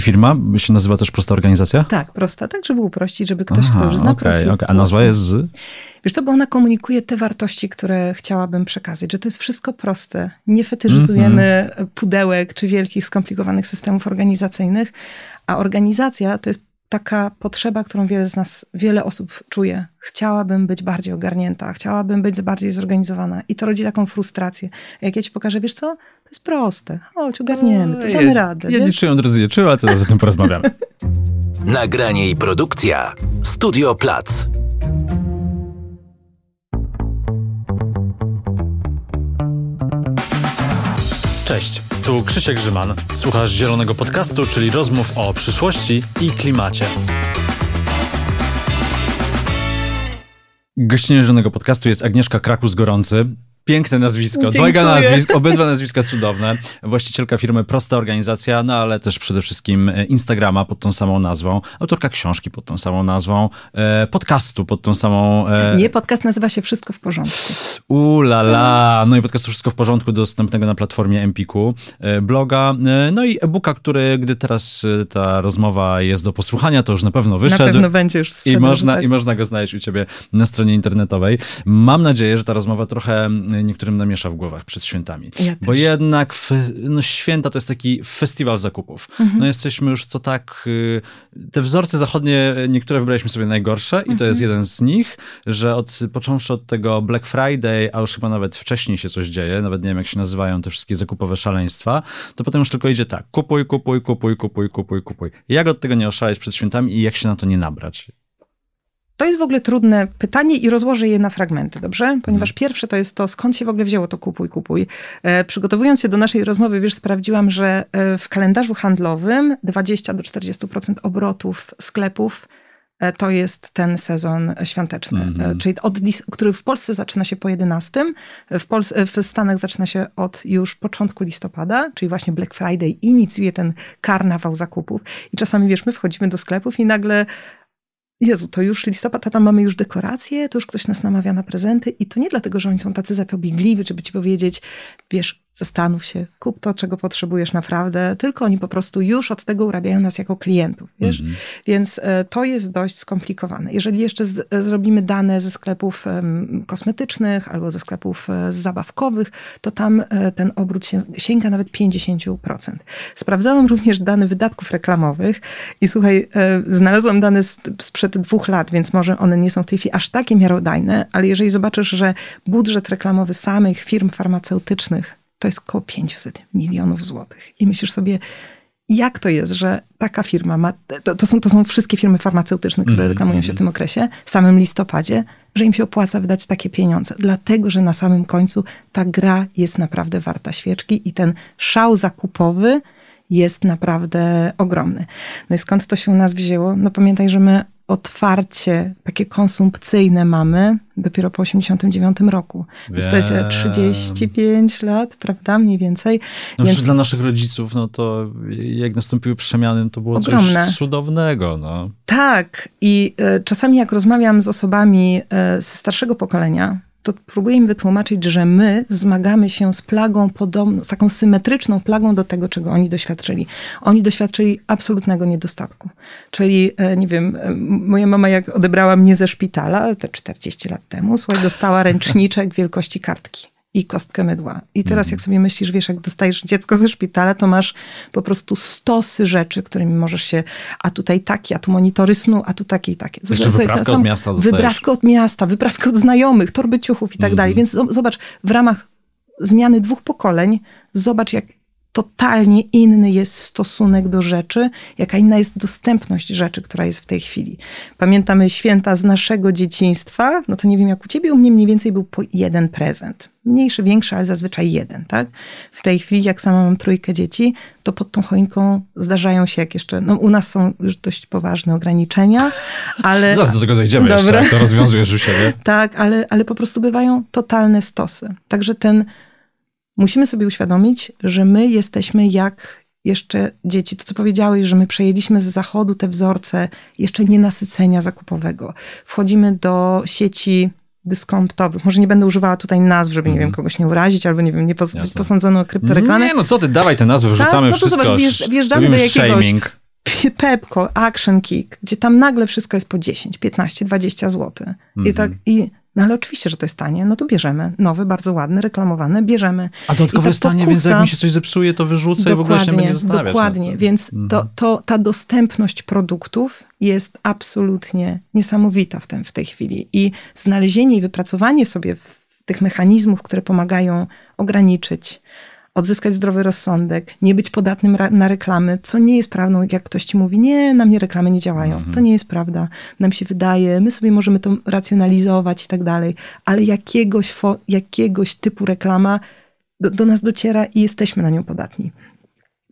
I firma się nazywa też Prosta Organizacja? Tak, prosta, tak żeby uprościć, żeby ktoś, Aha, kto już zna okay, profil. Okay. A nazwa jest z? Wiesz co, bo ona komunikuje te wartości, które chciałabym przekazać, że to jest wszystko proste. Nie fetyszyzujemy mm -hmm. pudełek czy wielkich, skomplikowanych systemów organizacyjnych, a organizacja to jest taka potrzeba, którą wiele z nas, wiele osób czuje. Chciałabym być bardziej ogarnięta, chciałabym być bardziej zorganizowana i to rodzi taką frustrację. Jak ja ci pokażę, wiesz co? To jest proste. Chodź, ogarniemy, to damy radę. Ja nie czuję od razu nie czuję, ale teraz o tym porozmawiamy. Nagranie i produkcja Studio Plac. Cześć. Tu Krzysiek Grzyman. Słuchasz Zielonego Podcastu, czyli rozmów o przyszłości i klimacie. Gościem Zielonego Podcastu jest Agnieszka Krakus-Gorący. Piękne nazwisko, Dziękuję. dwojga nazwisk, obydwa nazwiska cudowne. Właścicielka firmy Prosta Organizacja, no ale też przede wszystkim e, Instagrama pod tą samą nazwą, autorka książki pod tą samą nazwą, e, podcastu pod tą samą... E... Nie, podcast nazywa się Wszystko w porządku. Ulala, no i podcastu Wszystko w porządku, dostępnego na platformie Empiku, bloga, no i e-booka, który, gdy teraz ta rozmowa jest do posłuchania, to już na pewno wyszedł. Na pewno będzie już I można, tak. I można go znaleźć u ciebie na stronie internetowej. Mam nadzieję, że ta rozmowa trochę niektórym namiesza w głowach przed świętami. Ja Bo jednak no, święta to jest taki festiwal zakupów. Mhm. No jesteśmy już to tak, y, te wzorce zachodnie, niektóre wybraliśmy sobie najgorsze i to mhm. jest jeden z nich, że od, począwszy od tego Black Friday, a już chyba nawet wcześniej się coś dzieje, nawet nie wiem jak się nazywają te wszystkie zakupowe szaleństwa, to potem już tylko idzie tak, kupuj, kupuj, kupuj, kupuj, kupuj, kupuj. Jak od tego nie oszaleć przed świętami i jak się na to nie nabrać? To jest w ogóle trudne pytanie i rozłożę je na fragmenty, dobrze? Ponieważ mhm. pierwsze to jest to, skąd się w ogóle wzięło to kupuj, kupuj. E, przygotowując się do naszej rozmowy, wiesz, sprawdziłam, że e, w kalendarzu handlowym 20 do 40% obrotów sklepów e, to jest ten sezon świąteczny, mm -hmm. czyli od, który w Polsce zaczyna się po 11, w, Polsce, w Stanach zaczyna się od już początku listopada, czyli właśnie Black Friday inicjuje ten karnawał zakupów. I czasami, wiesz, my wchodzimy do sklepów i nagle Jezu, to już listopad, a tam mamy już dekoracje, to już ktoś nas namawia na prezenty i to nie dlatego, że oni są tacy zapobiegliwi, żeby ci powiedzieć, wiesz, zastanów się, kup to, czego potrzebujesz naprawdę, tylko oni po prostu już od tego urabiają nas jako klientów, wiesz? Mm -hmm. Więc e, to jest dość skomplikowane. Jeżeli jeszcze e, zrobimy dane ze sklepów kosmetycznych albo ze sklepów e, zabawkowych, to tam ten obrót się, sięga nawet 50%. Sprawdzałam również dane wydatków reklamowych i słuchaj, znalazłam dane sprzed dwóch lat, więc może one nie są w tej chwili aż takie miarodajne, ale jeżeli zobaczysz, że budżet reklamowy samych firm farmaceutycznych to jest około 500 milionów złotych. I myślisz sobie, jak to jest, że taka firma ma, to, to, są, to są wszystkie firmy farmaceutyczne, które mm, reklamują się w mhm. tym okresie, w samym listopadzie, że im się opłaca wydać takie pieniądze. Dlatego, że na samym końcu ta gra jest naprawdę warta świeczki i ten szał zakupowy jest naprawdę ogromny. No i skąd to się u nas wzięło? No pamiętaj, że my otwarcie takie konsumpcyjne mamy dopiero po 89 roku. Więc to jest 35 lat, prawda? Mniej więcej. No Więc... Dla naszych rodziców, no to jak nastąpiły przemiany, to było Ogromne. coś cudownego. No. Tak. I y, czasami jak rozmawiam z osobami y, z starszego pokolenia, to próbuję im wytłumaczyć, że my zmagamy się z plagą podobną, z taką symetryczną plagą do tego, czego oni doświadczyli. Oni doświadczyli absolutnego niedostatku. Czyli, e, nie wiem, e, moja mama jak odebrała mnie ze szpitala, te 40 lat temu, słuchaj, dostała ręczniczek wielkości kartki i kostkę mydła. I teraz mhm. jak sobie myślisz, wiesz, jak dostajesz dziecko ze szpitala, to masz po prostu stosy rzeczy, którymi możesz się, a tutaj takie, a tu monitory snu, a tu takie i takie. Jeszcze wyprawkę od miasta dostajesz. Wyprawkę od miasta, wyprawkę od znajomych, torby ciuchów i tak dalej. Mhm. Więc zobacz, w ramach zmiany dwóch pokoleń, zobacz jak totalnie inny jest stosunek do rzeczy, jaka inna jest dostępność rzeczy, która jest w tej chwili. Pamiętamy święta z naszego dzieciństwa, no to nie wiem jak u ciebie, u mnie mniej więcej był po jeden prezent. Mniejszy, większy, ale zazwyczaj jeden, tak? W tej chwili, jak sama mam trójkę dzieci, to pod tą choinką zdarzają się jak jeszcze, no u nas są już dość poważne ograniczenia, ale... Zaraz do tego dojdziemy Dobra. jeszcze, jak to rozwiązujesz u siebie. tak, ale, ale po prostu bywają totalne stosy. Także ten musimy sobie uświadomić, że my jesteśmy jak jeszcze dzieci. To, co powiedziałeś, że my przejęliśmy z zachodu te wzorce jeszcze nienasycenia zakupowego. Wchodzimy do sieci dyskontowych. Może nie będę używała tutaj nazw, żeby, nie wiem, mhm. kogoś nie urazić, albo, nie wiem, nie pos- być posądzono o kryptoreklamy. Nie, no co ty, dawaj te nazwy, wrzucamy tak? no to wszystko. Zobacz, wjeżdżamy do jakiegoś... Shaming Pepko, Action Kick, gdzie tam nagle wszystko jest po 10, 15, 20 zł. I Mhm. tak, i no ale oczywiście, że to jest tanie, no to bierzemy. Nowy, bardzo ładny, reklamowany, bierzemy. A dodatkowo jest tanie, więc jak mi się coś zepsuje, to wyrzucę i w ogóle się nie zastanawiać. Dokładnie, więc Mhm. to, to, ta dostępność produktów jest absolutnie niesamowita w, tym, w tej chwili. I znalezienie i wypracowanie sobie tych mechanizmów, które pomagają ograniczyć, odzyskać zdrowy rozsądek, nie być podatnym na reklamy, co nie jest prawdą, jak ktoś ci mówi, nie, na mnie reklamy nie działają. Mhm. To nie jest prawda. Nam się wydaje, my sobie możemy to racjonalizować i tak dalej, ale jakiegoś, jakiegoś typu reklama do, do nas dociera i jesteśmy na nią podatni.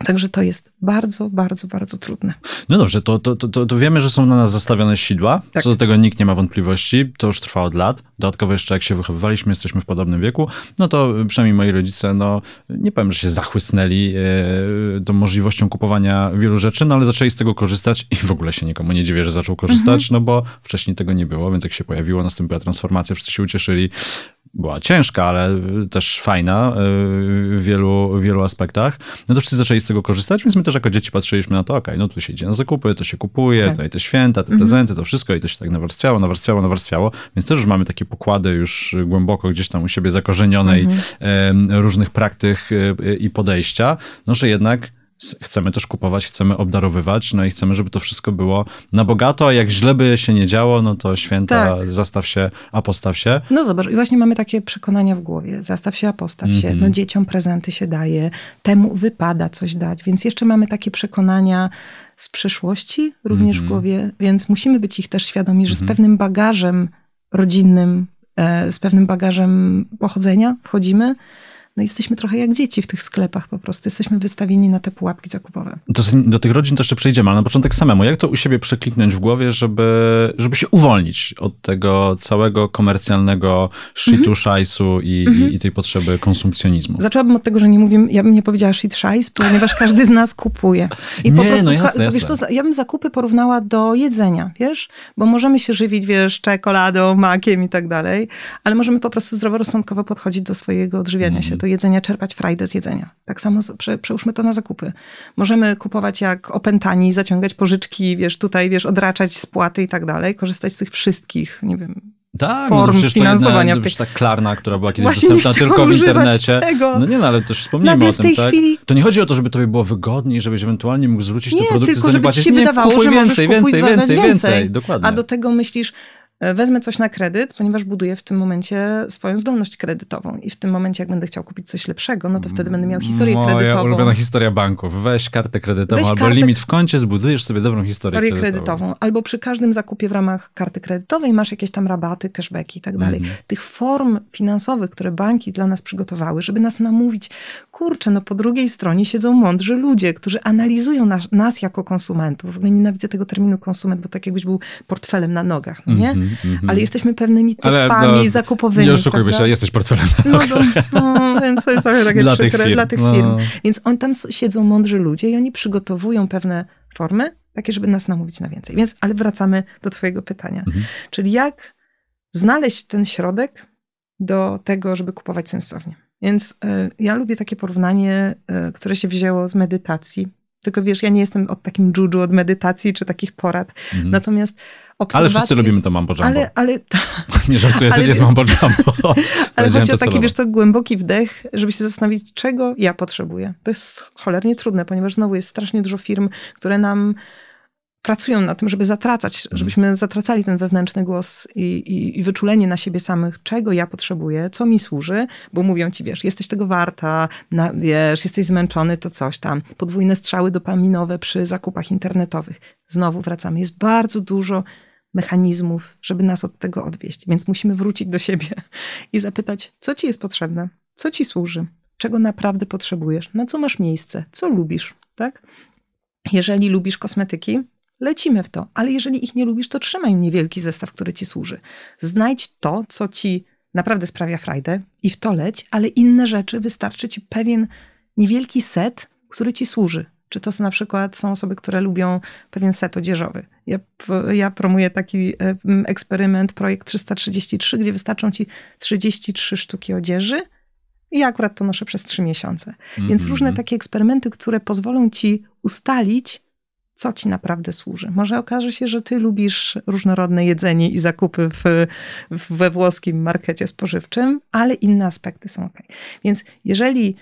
Także to jest bardzo, bardzo, bardzo trudne. No dobrze, to, to, to, to wiemy, że są na nas zastawione sidła. Tak. Co do tego nikt nie ma wątpliwości. To już trwa od lat. Dodatkowo jeszcze jak się wychowywaliśmy, jesteśmy w podobnym wieku, no to przynajmniej moi rodzice, no nie powiem, że się zachłysnęli e, tą możliwością kupowania wielu rzeczy, no ale zaczęli z tego korzystać i w ogóle się nikomu nie dziwię, że zaczął korzystać, no bo wcześniej tego nie było, więc jak się pojawiło, nastąpiła transformacja, wszyscy się ucieszyli. Była ciężka, ale też fajna e, w wielu, wielu aspektach. No to wszyscy zaczęli z tego korzystać, więc my też jako dzieci patrzyliśmy na to, okej, no tu się idzie na zakupy, to się kupuje, Tak. tutaj te święta, te prezenty, to wszystko i to się tak nawarstwiało, nawarstwiało, nawarstwiało, więc też już mamy takie pokłady już głęboko gdzieś tam u siebie zakorzenionej em, różnych praktyk e, i podejścia, no że jednak chcemy też kupować, chcemy obdarowywać, no i chcemy, żeby to wszystko było na bogato, a jak źle by się nie działo, no to święta, Tak. zastaw się, a postaw się. No zobacz, i właśnie mamy takie przekonania w głowie. Zastaw się, a postaw się. Mhm. No dzieciom prezenty się daje, temu wypada coś dać. Więc jeszcze mamy takie przekonania z przeszłości również Mhm. w głowie, więc musimy być ich też świadomi, że z pewnym bagażem rodzinnym, e, z pewnym bagażem pochodzenia wchodzimy. No jesteśmy trochę jak dzieci w tych sklepach po prostu. Jesteśmy wystawieni na te pułapki zakupowe. Do, do tych rodzin to jeszcze przejdziemy, ale na początek samemu. Jak to u siebie przekliknąć w głowie, żeby, żeby się uwolnić od tego całego komercjalnego shitu, Mhm. szajsu i, i, i tej potrzeby konsumpcjonizmu? Zaczęłabym od tego, że nie mówię, ja bym nie powiedziała shit shice, ponieważ każdy z nas kupuje. I po Nie, prostu, no ka- jasne, wiesz jasne. co, ja bym zakupy porównała do jedzenia, wiesz? Bo możemy się żywić, wiesz, czekoladą, makiem i tak dalej, ale możemy po prostu zdroworozsądkowo podchodzić do swojego odżywiania się, do jedzenia, czerpać frajdę z jedzenia. Tak samo z- prze, przełóżmy to na zakupy. Możemy kupować jak opętani, zaciągać pożyczki, wiesz, tutaj, wiesz, odraczać spłaty i tak dalej, korzystać z tych wszystkich, nie wiem, Tak, form no to przecież to finansowania jedna, w tych- przecież ta klarna, która była kiedyś Właśnie dostępna tylko w internecie. tego. No nie, no ale też wspomnijmy Nagle o tym, tak? chwili- To nie chodzi o to, żeby tobie było wygodniej, żebyś ewentualnie mógł zwrócić te Nie, produkty, tylko żeby ci się nie, wydawało, kupuj że więcej, możesz więcej, kupuj więcej, więcej, więcej, dokładnie. A do tego myślisz, wezmę coś na kredyt, ponieważ buduję w tym momencie swoją zdolność kredytową. I w tym momencie, jak będę chciał kupić coś lepszego, no to wtedy będę miał historię Moja kredytową. ulubiona historia banków. Weź kartę kredytową Weź albo kartę- limit w koncie, zbudujesz sobie dobrą historię, historię kredytową. kredytową. Albo przy każdym zakupie w ramach karty kredytowej masz jakieś tam rabaty, cashbacki i tak dalej. Mhm. Tych form finansowych, które banki dla nas przygotowały, żeby nas namówić, kurczę, no po drugiej stronie siedzą mądrzy ludzie, którzy analizują nas, nas jako konsumentów. W ogóle nienawidzę tego terminu konsument, bo tak jakbyś był portfelem na nogach, no nie? Mhm, mhm. Ale jesteśmy pewnymi Ale, typami no, zakupowymi. Nie oszukujmy prawda? się, jesteś portfelem. No, to, no, więc to jest trochę takie Dla tych przykre firm. dla tych No. firm. Więc on tam siedzą mądrzy ludzie i oni przygotowują pewne formy, takie, żeby nas namówić na więcej. Więc, ale wracamy do twojego pytania. Mhm. Czyli jak znaleźć ten środek do tego, żeby kupować sensownie. Więc y, ja lubię takie porównanie, y, które się wzięło z medytacji. Tylko wiesz, ja nie jestem od takim dżudżu od medytacji czy takich porad. Mhm. Natomiast Ale wszyscy lubimy to mambo jumbo. Ale, ale, Nie żartuję, to ale- nie jest mambo jumbo. ale chodzi to o taki, celowo. wiesz co, głęboki wdech, żeby się zastanowić, czego ja potrzebuję. To jest cholernie trudne, ponieważ znowu jest strasznie dużo firm, które nam pracują na tym, żeby zatracać, Mhm. żebyśmy zatracali ten wewnętrzny głos i, i, i wyczulenie na siebie samych, czego ja potrzebuję, co mi służy, bo mówią ci, wiesz, jesteś tego warta, na, wiesz, jesteś zmęczony, to coś tam. Podwójne strzały dopaminowe przy zakupach internetowych. Znowu wracamy. Jest bardzo dużo mechanizmów, żeby nas od tego odwieść. Więc musimy wrócić do siebie i zapytać, co ci jest potrzebne, co ci służy, czego naprawdę potrzebujesz, na co masz miejsce, co lubisz, tak? Jeżeli lubisz kosmetyki, lecimy w to, ale jeżeli ich nie lubisz, to trzymaj niewielki zestaw, który ci służy. Znajdź to, co ci naprawdę sprawia frajdę i w to leć, ale inne rzeczy wystarczy ci pewien niewielki set, który ci służy. Czy to są na przykład są osoby, które lubią pewien set odzieżowy. Ja, ja promuję taki e, eksperyment, projekt 333, gdzie wystarczą ci 33 sztuki odzieży i ja akurat to noszę przez 3 miesiące. Więc Mhm. różne takie eksperymenty, które pozwolą ci ustalić, co ci naprawdę służy. Może okaże się, że ty lubisz różnorodne jedzenie i zakupy w, w, we włoskim markecie spożywczym, ale inne aspekty są ok. Więc jeżeli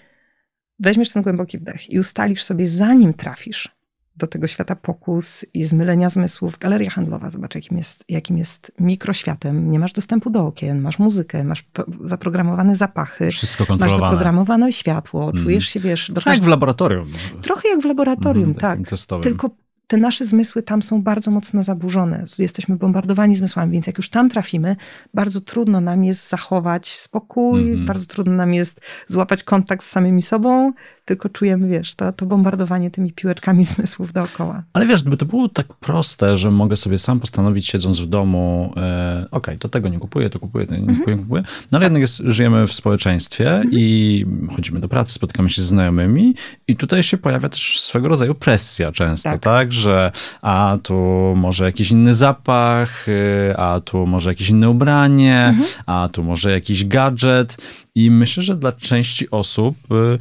weźmiesz ten głęboki wdech i ustalisz sobie, zanim trafisz do tego świata pokus i zmylenia zmysłów. Galeria handlowa, zobacz, jakim jest, jakim jest mikroświatem. Nie masz dostępu do okien, masz muzykę, masz zaprogramowane zapachy. Wszystko kontrolowane. Masz zaprogramowane światło, mm. czujesz się, wiesz... Trochę jak w laboratorium. Trochę jak w laboratorium, mm, tak. Testowym. Tylko te nasze zmysły tam są bardzo mocno zaburzone. Jesteśmy bombardowani zmysłami, więc jak już tam trafimy, bardzo trudno nam jest zachować spokój, mm -hmm. bardzo trudno nam jest złapać kontakt z samymi sobą, tylko czujemy, wiesz, to, to bombardowanie tymi piłeczkami zmysłów dookoła. Ale wiesz, gdyby to było tak proste, że mogę sobie sam postanowić, siedząc w domu, e, okej, okay, to tego nie kupuję, to kupuję, to nie mhm. kupuję, kupuję. No ale jednak jest, żyjemy w społeczeństwie mhm. i chodzimy do pracy, spotykamy się z znajomymi i tutaj się pojawia też swego rodzaju presja często, tak? tak? Że a tu może jakiś inny zapach, y, a tu może jakieś inne ubranie, mhm. a tu może jakiś gadżet i myślę, że dla części osób y,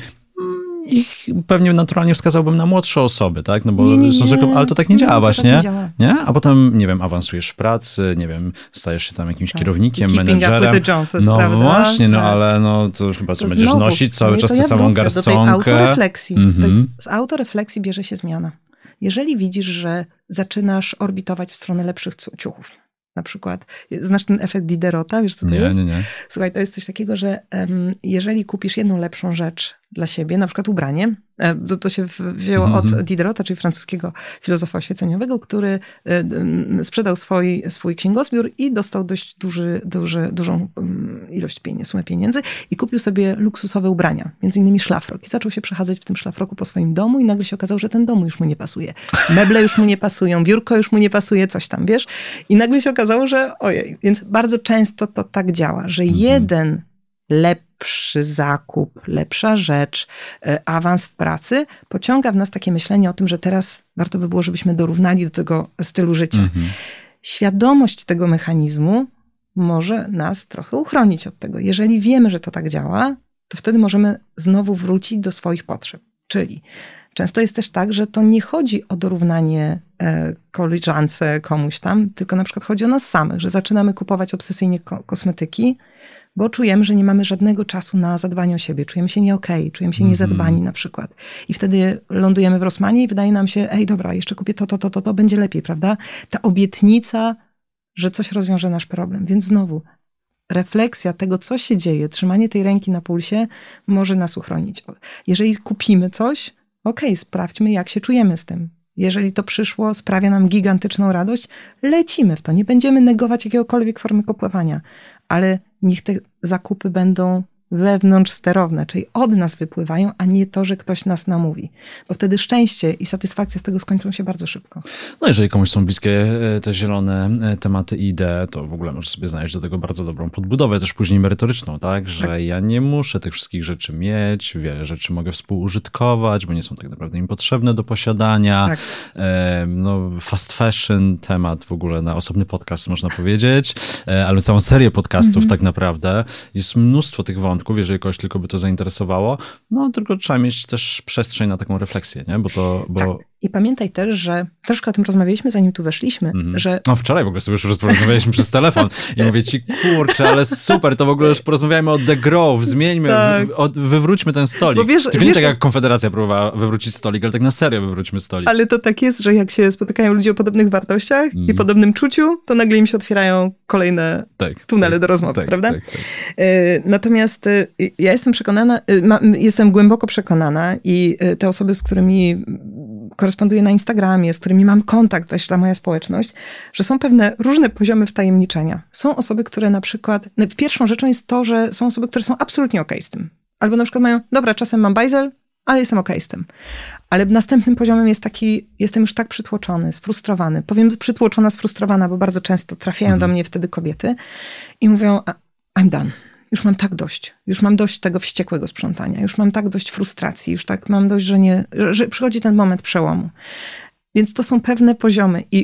ich pewnie naturalnie wskazałbym na młodsze osoby, tak? No bo nie, nie, są zwykle, ale to tak nie działa nie, właśnie, tak nie, działa. nie? A potem, nie wiem, awansujesz w pracy, nie wiem, stajesz się tam jakimś tak. kierownikiem, Keeping menedżerem. Joneses, no prawda? właśnie, no tak. ale no to chyba co, będziesz znowu, nosić cały czas tę samą garsonkę. Do tej autorefleksji. Mm -hmm. jest, z autorefleksji bierze się zmiana. Jeżeli widzisz, że zaczynasz orbitować w stronę lepszych ciuchów, na przykład. Znasz ten efekt Diderota? Wiesz, co to nie, jest? Nie, nie. Słuchaj, to jest coś takiego, że um, jeżeli kupisz jedną lepszą rzecz dla siebie, na przykład ubranie. E, to, się wzięło mm od mhm. Diderota, czyli francuskiego filozofa oświeceniowego, który e, sprzedał swój, swój księgozbiór i dostał dość duży, duży, dużą ilość pieniędzy, sumę pieniędzy i kupił sobie luksusowe ubrania, między innymi szlafrok. I zaczął się przechadzać w tym szlafroku po swoim domu i nagle się okazało, że ten dom już mu nie pasuje. Meble już mu nie pasują, biurko już mu nie pasuje, coś tam, wiesz? I nagle się okazało, że ojej. Więc bardzo często to tak działa, że mm -hmm. jeden lepszy zakup, lepsza rzecz, e, awans w pracy, pociąga w nas takie myślenie o tym, że teraz warto by było, żebyśmy dorównali do tego stylu życia. Mhm. Świadomość tego mechanizmu może nas trochę uchronić od tego. Jeżeli wiemy, że to tak działa, to wtedy możemy znowu wrócić do swoich potrzeb. Czyli często jest też tak, że to nie chodzi o dorównanie e, koleżance komuś tam, tylko na przykład chodzi o nas samych, że zaczynamy kupować obsesyjnie kosmetyki, bo czujemy, że nie mamy żadnego czasu na zadbanie o siebie, czujemy się nie okay, czujemy się niezadbani mm -hmm. na przykład. I wtedy lądujemy w Rosmanie i wydaje nam się, ej dobra, jeszcze kupię to, to, to, to, to będzie lepiej, prawda? Ta obietnica, że coś rozwiąże nasz problem. Więc znowu, refleksja tego, co się dzieje, trzymanie tej ręki na pulsie może nas uchronić. Jeżeli kupimy coś, okej, okay, sprawdźmy, jak się czujemy z tym. Jeżeli to przyszło, sprawia nam gigantyczną radość, lecimy w to. Nie będziemy negować jakiegokolwiek formy kopływania, ale niech te zakupy będą wewnątrz sterowne, czyli od nas wypływają, a nie to, że ktoś nas namówi. Bo wtedy szczęście i satysfakcja z tego skończą się bardzo szybko. No jeżeli komuś są bliskie e, te zielone e, tematy i idee, to w ogóle możesz sobie znaleźć do tego bardzo dobrą podbudowę, też później merytoryczną, tak? Że tak. ja nie muszę tych wszystkich rzeczy mieć, wiele rzeczy mogę współużytkować, bo nie są tak naprawdę im potrzebne do posiadania. Tak. E, no, fast fashion temat w ogóle na osobny podcast można powiedzieć, ale całą serię podcastów mhm. tak naprawdę. Jest mnóstwo tych wątków, wątków, jeżeli kogoś tylko by to zainteresowało. No tylko trzeba mieć też przestrzeń na taką refleksję, nie? Bo to... Bo... Tak. I pamiętaj też, że troszkę o tym rozmawialiśmy, zanim tu weszliśmy, mm. że... No wczoraj w ogóle sobie już rozmawialiśmy przez telefon i mówię ci, kurczę, ale super, to w ogóle już porozmawiajmy o The Grove, zmieńmy, tak. wywróćmy ten stolik. Bo wiesz, Tylko wiesz, nie tak jak Konfederacja próbowała wywrócić stolik, ale tak na serio wywróćmy stolik. Ale to tak jest, że jak się spotykają ludzie o podobnych wartościach mm. i mhm. podobnym czuciu, to nagle im się otwierają kolejne tak, tunele tak, do rozmowy, tak, prawda? Tak, tak. E, natomiast e, ja jestem przekonana, e, jestem głęboko przekonana i te osoby, z którymi koresponduję na Instagramie, z którymi mam kontakt, to jest ta moja społeczność, że są pewne różne poziomy wtajemniczenia. Są osoby, które na przykład, no, pierwszą rzeczą jest to, że są osoby, które są absolutnie okej okay z tym. Albo na przykład mają, dobra, czasem mam bajzel, ale jestem okej okay z tym. Ale następnym poziomem jest taki, jestem już tak przytłoczony, sfrustrowany. Powiem przytłoczona, sfrustrowana, bo bardzo często trafiają mhm. do mnie wtedy kobiety i mówią, I'm done już mam tak dość. Już mam dość tego wściekłego sprzątania. Już mam tak dość frustracji. Już tak mam dość, że nie, że przychodzi ten moment przełomu. Więc to są pewne poziomy i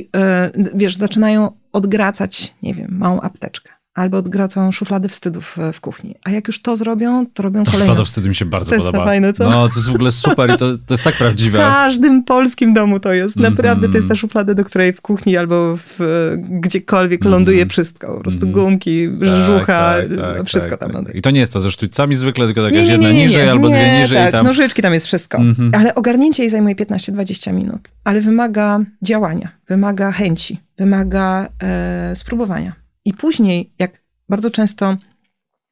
yy, wiesz, zaczynają odgracać, nie wiem, małą apteczkę. Albo odgracą szuflady wstydów w kuchni. A jak już to zrobią, to robią to kolejne. Szuflada wstydu mi się bardzo to podoba. Jest fajne, co? No, to jest w ogóle super i to, to jest tak prawdziwe. W każdym polskim domu to jest. Naprawdę to jest ta szuflada, do której w kuchni albo w, gdziekolwiek mm. ląduje wszystko. Po prostu mm. gumki, tak, tak, tak, wszystko tak, tam tak. ląduje. I to nie jest to ze sztućcami zwykle, tylko jakaś jedna nie, nie, niżej albo dwie niżej. Tak, tam... nożyczki, tam jest wszystko. Mm -hmm. Ale ogarnięcie jej zajmuje 15-20 minut. Ale wymaga działania, wymaga chęci, wymaga e, spróbowania. I później, jak bardzo często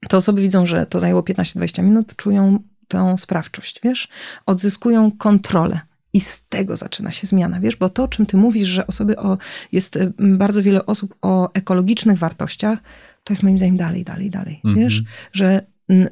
te osoby widzą, że to zajęło 15-20 minut, czują tę sprawczość, wiesz? Odzyskują kontrolę. I z tego zaczyna się zmiana, wiesz, bo to, o czym ty mówisz, że osoby o, jest bardzo wiele osób o ekologicznych wartościach, to jest moim zdaniem dalej, dalej, dalej. Mm -hmm. Wiesz, że ale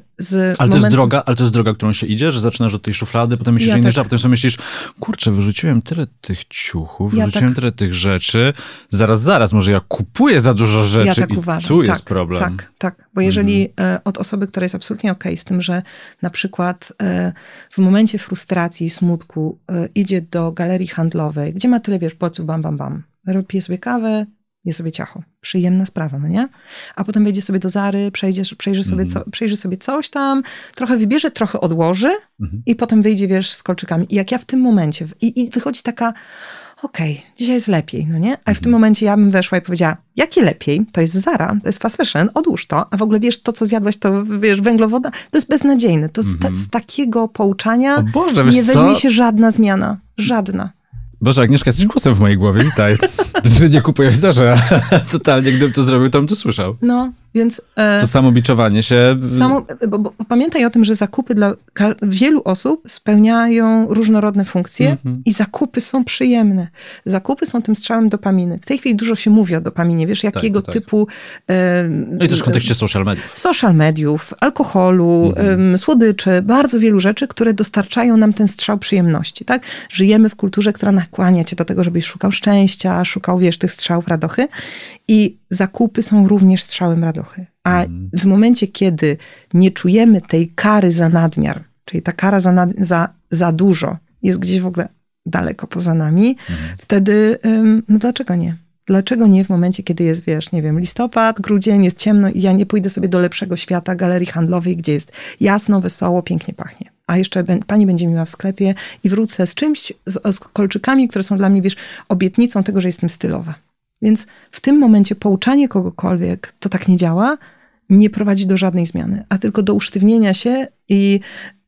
momentu... to jest droga, ale to jest droga, którą się idzie, że zaczynasz od tej szuflady, potem myślisz, ja że inny tak... potem sobie myślisz, kurczę, wyrzuciłem tyle tych ciuchów, ja wyrzuciłem tak... tyle tych rzeczy, zaraz, zaraz, może ja kupuję za dużo rzeczy ja tak i uważam. tu jest tak, problem. Tak, tak, bo jeżeli mm. od osoby, która jest absolutnie okej okay z tym, że na przykład e, w momencie frustracji i smutku e, idzie do galerii handlowej, gdzie ma tyle, wiesz, płaców, bam, bam, bam, pije sobie kawę, je sobie ciacho. Przyjemna sprawa, no nie? A potem wejdzie sobie do Zary, przejdzie, przejrzy, sobie mm. co, przejrzy sobie coś tam, trochę wybierze, trochę odłoży mm. i potem wyjdzie, wiesz, z kolczykami. I jak ja w tym momencie, i, i wychodzi taka, okej, okay, dzisiaj jest lepiej, no nie? A w tym mhm. momencie ja bym weszła i powiedziała, jakie lepiej? To jest Zara, to jest fast fashion, odłóż to. A w ogóle wiesz, to co zjadłaś, to wiesz, węglowoda, to jest beznadziejne. To z, ta, z takiego pouczania Boże, nie weźmie co? się żadna zmiana. Żadna. Boże, Agnieszka, jesteś głosem w mojej głowie, witaj. nie kupujesz zarze. Totalnie, gdybym to zrobił, to bym to słyszał. No, więc... E, to samobiczowanie się... Samo, bo, bo, pamiętaj o tym, że zakupy dla wielu osób spełniają różnorodne funkcje mm-hmm. i zakupy są przyjemne. Zakupy są tym strzałem dopaminy. W tej chwili dużo się mówi o dopaminie, wiesz, tak, jakiego tak, tak. typu... E, no i też w kontekście social mediów. Social mediów, alkoholu, e, słodyczy, bardzo wielu rzeczy, które dostarczają nam ten strzał przyjemności, tak? Żyjemy w kulturze, która nakłania cię do tego, żebyś szukał szczęścia, szukał, wiesz, tych strzałów radochy i zakupy są również strzałem radochy. A mm. w momencie, kiedy nie czujemy tej kary za nadmiar, czyli ta kara za, nad, za, za dużo jest gdzieś w ogóle daleko poza nami, mm. wtedy, no dlaczego nie? Dlaczego nie w momencie, kiedy jest, wiesz, nie wiem, listopad, grudzień, jest ciemno i ja nie pójdę sobie do lepszego świata, galerii handlowej, gdzie jest jasno, wesoło, pięknie pachnie. A jeszcze pani będzie miła w sklepie i wrócę z czymś, z, z kolczykami, które są dla mnie, wiesz, obietnicą tego, że jestem stylowa. Więc w tym momencie pouczanie kogokolwiek, to tak nie działa, nie prowadzi do żadnej zmiany, a tylko do usztywnienia się i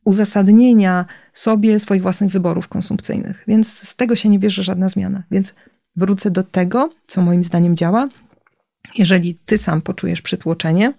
uzasadnienia sobie swoich własnych wyborów konsumpcyjnych. Więc z tego się nie bierze żadna zmiana. Więc wrócę do tego, co moim zdaniem działa. Jeżeli ty sam poczujesz przytłoczenie,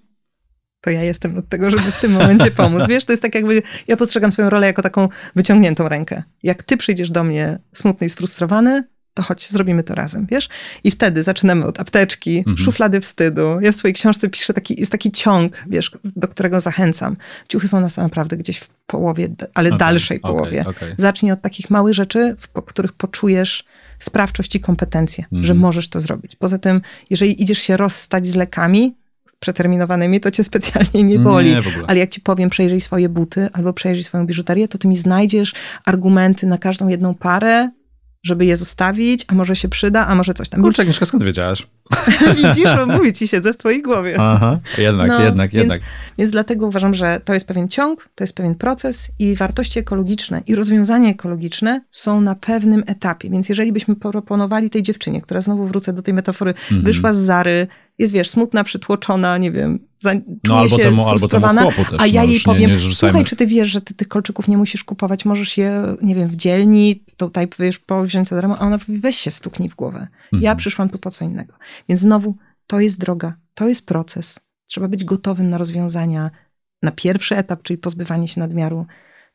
to ja jestem od tego, żeby w tym momencie pomóc. Wiesz, to jest tak jakby, ja postrzegam swoją rolę jako taką wyciągniętą rękę. Jak ty przyjdziesz do mnie smutny i sfrustrowany, to chodź, zrobimy to razem, wiesz? I wtedy zaczynamy od apteczki, mhm. szuflady wstydu. Ja w swojej książce piszę taki, jest taki ciąg, wiesz, do którego zachęcam. Ciuchy są nas naprawdę gdzieś w połowie, ale okay, dalszej okay, połowie. Okay. Zacznij od takich małych rzeczy, w których poczujesz sprawczość i kompetencje, mhm. że możesz to zrobić. Poza tym, jeżeli idziesz się rozstać z lekami, przeterminowanymi, to cię specjalnie nie boli. Nie, Ale jak ci powiem, przejrzyj swoje buty albo przejrzyj swoją biżuterię, to ty mi znajdziesz argumenty na każdą jedną parę, żeby je zostawić, a może się przyda, a może coś tam. Kurczę, Agnieszka, skąd wiedziałaś? Widzisz, bo mówię ci, siedzę w twojej głowie. Aha, jednak, no, jednak, więc, jednak. Więc dlatego uważam, że to jest pewien ciąg, to jest pewien proces i wartości ekologiczne i rozwiązania ekologiczne są na pewnym etapie. Więc jeżeli byśmy proponowali tej dziewczynie, która znowu wrócę do tej metafory, mm -hmm. wyszła z Zary, jest, wiesz, smutna, przytłoczona, nie wiem, za, czuje no, albo się temu, sfrustrowana, albo temu też, a ja jej powiem, nie, nie słuchaj, czy ty wiesz, że ty tych kolczyków nie musisz kupować, możesz je, nie wiem, w dzielni, tutaj wiesz, powziąć za darmo, a ona mówi, weź się stuknij w głowę. Ja mhm. przyszłam tu po co innego. Więc znowu, to jest droga, to jest proces. Trzeba być gotowym na rozwiązania, na pierwszy etap, czyli pozbywanie się nadmiaru,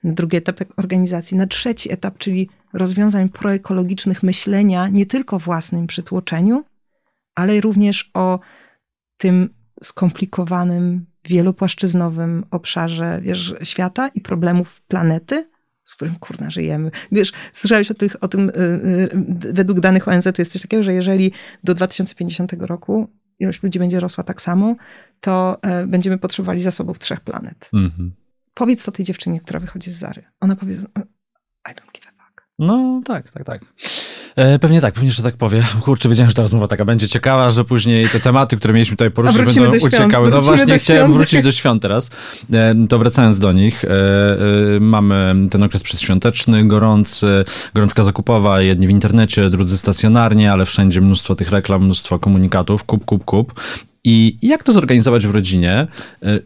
na drugi etap organizacji, na trzeci etap, czyli rozwiązań proekologicznych myślenia nie tylko o własnym przytłoczeniu, ale również o tym skomplikowanym, wielopłaszczyznowym obszarze wiesz, świata i problemów planety, z którym kurna żyjemy. Wiesz, słyszałeś o, tych, o tym, yy, według danych ONZ to jest coś takiego, że jeżeli do 2050 roku ilość ludzi będzie rosła tak samo, to yy, będziemy potrzebowali zasobów trzech planet. -hmm. Powiedz to tej dziewczynie, która wychodzi z Zary. Ona powie, I don't give a fuck. No tak, tak, tak. E, pewnie tak, pewnie, że tak powiem. Kurczę, wiedziałem, że ta rozmowa taka będzie ciekawa, że później te tematy, które mieliśmy tutaj poruszyć, będą uciekały. No właśnie, chciałem wrócić do świąt teraz. E, to wracając do nich, e, mamy ten okres przedświąteczny, gorący, gorączka zakupowa, jedni w internecie, drudzy stacjonarnie, ale wszędzie mnóstwo tych reklam, mnóstwo komunikatów, kup, kup, kup. I jak to zorganizować w rodzinie,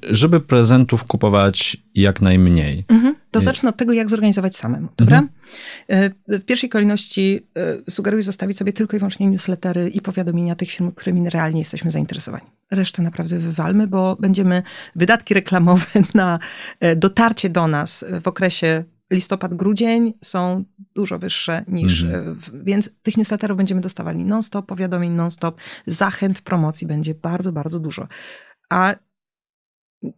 żeby prezentów kupować jak najmniej? Mhm. To zacznę od tego, jak zorganizować samemu, dobra? Mhm. E, w pierwszej kolejności e, sugeruję zostawić sobie tylko i wyłącznie newslettery i powiadomienia tych firm, którymi realnie jesteśmy zainteresowani. Resztę naprawdę wywalmy, bo będziemy wydatki reklamowe na e, dotarcie do nas w okresie listopad-grudzień są dużo wyższe niż, mhm. więc tych newsletterów będziemy dostawali non-stop, powiadomień non-stop, zachęt, promocji będzie bardzo, bardzo dużo. A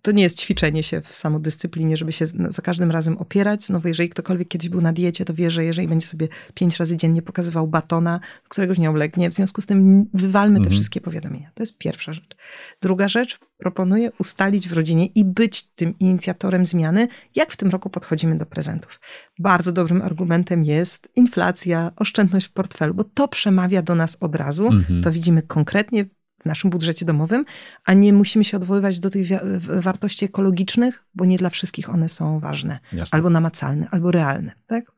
to nie jest ćwiczenie się w samodyscyplinie, żeby się za każdym razem opierać. Znowu, jeżeli ktokolwiek kiedyś był na diecie, to wie, że jeżeli będzie sobie pięć razy dziennie pokazywał batona, któregoś nie ulegnie, w związku z tym wywalmy mhm. te wszystkie powiadomienia. To jest pierwsza rzecz. Druga rzecz, proponuję ustalić w rodzinie i być tym inicjatorem zmiany, jak w tym roku podchodzimy do prezentów. Bardzo dobrym argumentem jest inflacja, oszczędność w portfelu, bo to przemawia do nas od razu. Mhm. To widzimy konkretnie w naszym budżecie domowym, a nie musimy się odwoływać do tych wartości ekologicznych, bo nie dla wszystkich one są ważne, Jasne. albo namacalne, albo realne. Tak?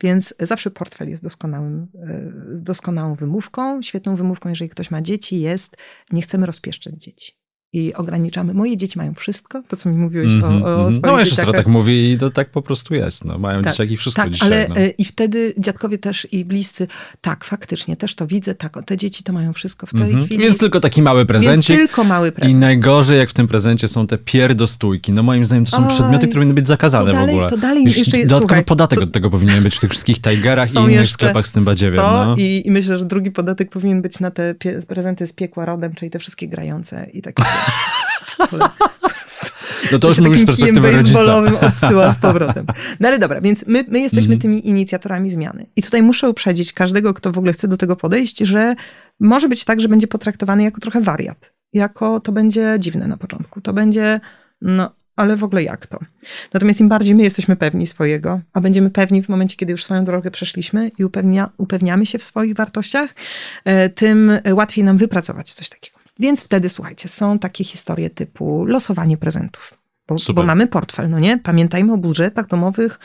Więc zawsze portfel jest doskonałym, e, doskonałą wymówką. Świetną wymówką, jeżeli ktoś ma dzieci, jest nie chcemy rozpieszczać dzieci i ograniczamy. Moje dzieci mają wszystko, to co mi mówiłeś mm -hmm, o, o mm -hmm. No siostra tak mówi i to tak po prostu jest. No, mają tak, dzieciaki wszystko tak, dzisiaj. Ale no. E, i wtedy dziadkowie też i bliscy, tak, faktycznie, też to widzę, tak, te dzieci to mają wszystko w tej mm -hmm. chwili. Więc tylko taki mały prezencik. Więc tylko mały prezent. I najgorzej, jak w tym prezencie są te pierdostójki. No moim zdaniem to są Oj, przedmioty, które powinny być zakazane dalej, w ogóle. To dalej Już jeszcze Dodatkowy słuchaj, podatek to, od tego powinien być w tych wszystkich Tigerach i innych sklepach z tym badziewiem. No. I, I myślę, że drugi podatek powinien być na te prezenty z piekła rodem, czyli te wszystkie grające i takie... No to już mówisz z perspektywy rodzica. odsyła z powrotem. No ale dobra, więc my, my jesteśmy -hmm. tymi inicjatorami zmiany. I tutaj muszę uprzedzić każdego, kto w ogóle chce do tego podejść, że może być tak, że będzie potraktowany jako trochę wariat. Jako to będzie dziwne na początku. To będzie, no ale w ogóle jak to? Natomiast im bardziej my jesteśmy pewni swojego, a będziemy pewni w momencie, kiedy już swoją drogę przeszliśmy i upewnia, upewniamy się w swoich wartościach, e, tym łatwiej nam wypracować coś takiego. Więc wtedy, słuchajcie, są takie historie typu losowanie prezentów. Bo, bo mamy portfel, no nie? Pamiętajmy o budżetach domowych,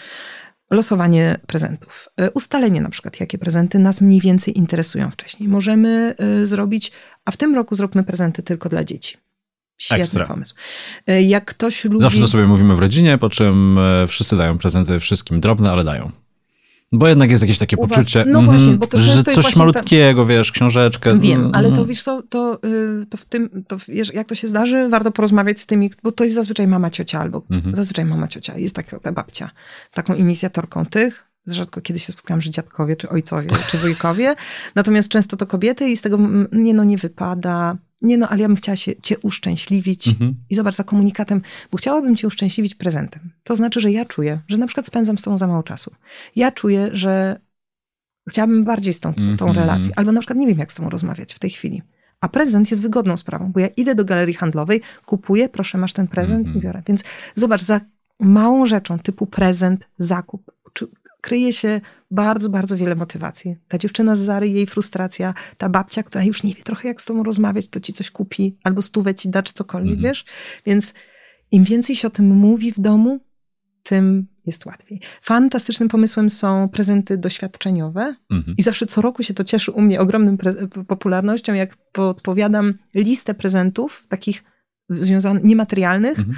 losowanie prezentów. E, ustalenie na przykład, jakie prezenty nas mniej więcej interesują wcześniej. Możemy y, zrobić, a w tym roku zróbmy prezenty tylko dla dzieci. Świetny Ekstra. pomysł. E, jak ktoś lubi... Zawsze to sobie mówimy w rodzinie, po czym wszyscy dają prezenty wszystkim drobne, ale dają. Bo jednak jest jakieś takie U poczucie, was, no właśnie, mhm, bo to że coś malutkiego, ta... wiesz, książeczkę. Wiem, mm, ale to mm. wiesz co, to, y, to w tym, to jak to się zdarzy, warto porozmawiać z tymi, bo to jest zazwyczaj mama ciocia, albo mhm. zazwyczaj mama ciocia, jest taka babcia, taką inicjatorką tych, rzadko kiedy się spotkałam, że dziadkowie, czy ojcowie, czy wujkowie, natomiast często to kobiety i z tego, nie no, nie wypada, nie no, ale ja bym chciała się, cię uszczęśliwić mhm. i zobacz za komunikatem, bo chciałabym cię uszczęśliwić prezentem. To znaczy, że ja czuję, że na przykład spędzam z tobą za mało czasu. Ja czuję, że chciałabym bardziej z tą, tą mhm. relację, albo na przykład nie wiem, jak z tobą rozmawiać w tej chwili. A prezent jest wygodną sprawą, bo ja idę do galerii handlowej, kupuję, proszę, masz ten prezent mhm. i biorę. Więc zobacz, za małą rzeczą typu prezent, zakup, kryje się bardzo, bardzo wiele motywacji. Ta dziewczyna z Zary, jej frustracja, ta babcia, która już nie wie trochę jak z tobą rozmawiać, to ci coś kupi, albo stówę ci da, czy cokolwiek, mhm. wiesz? Więc im więcej się o tym mówi w domu, tym jest łatwiej. Fantastycznym pomysłem są prezenty doświadczeniowe mhm. i zawsze co roku się to cieszy u mnie ogromną popularnością, jak podpowiadam listę prezentów takich związanych, niematerialnych, mhm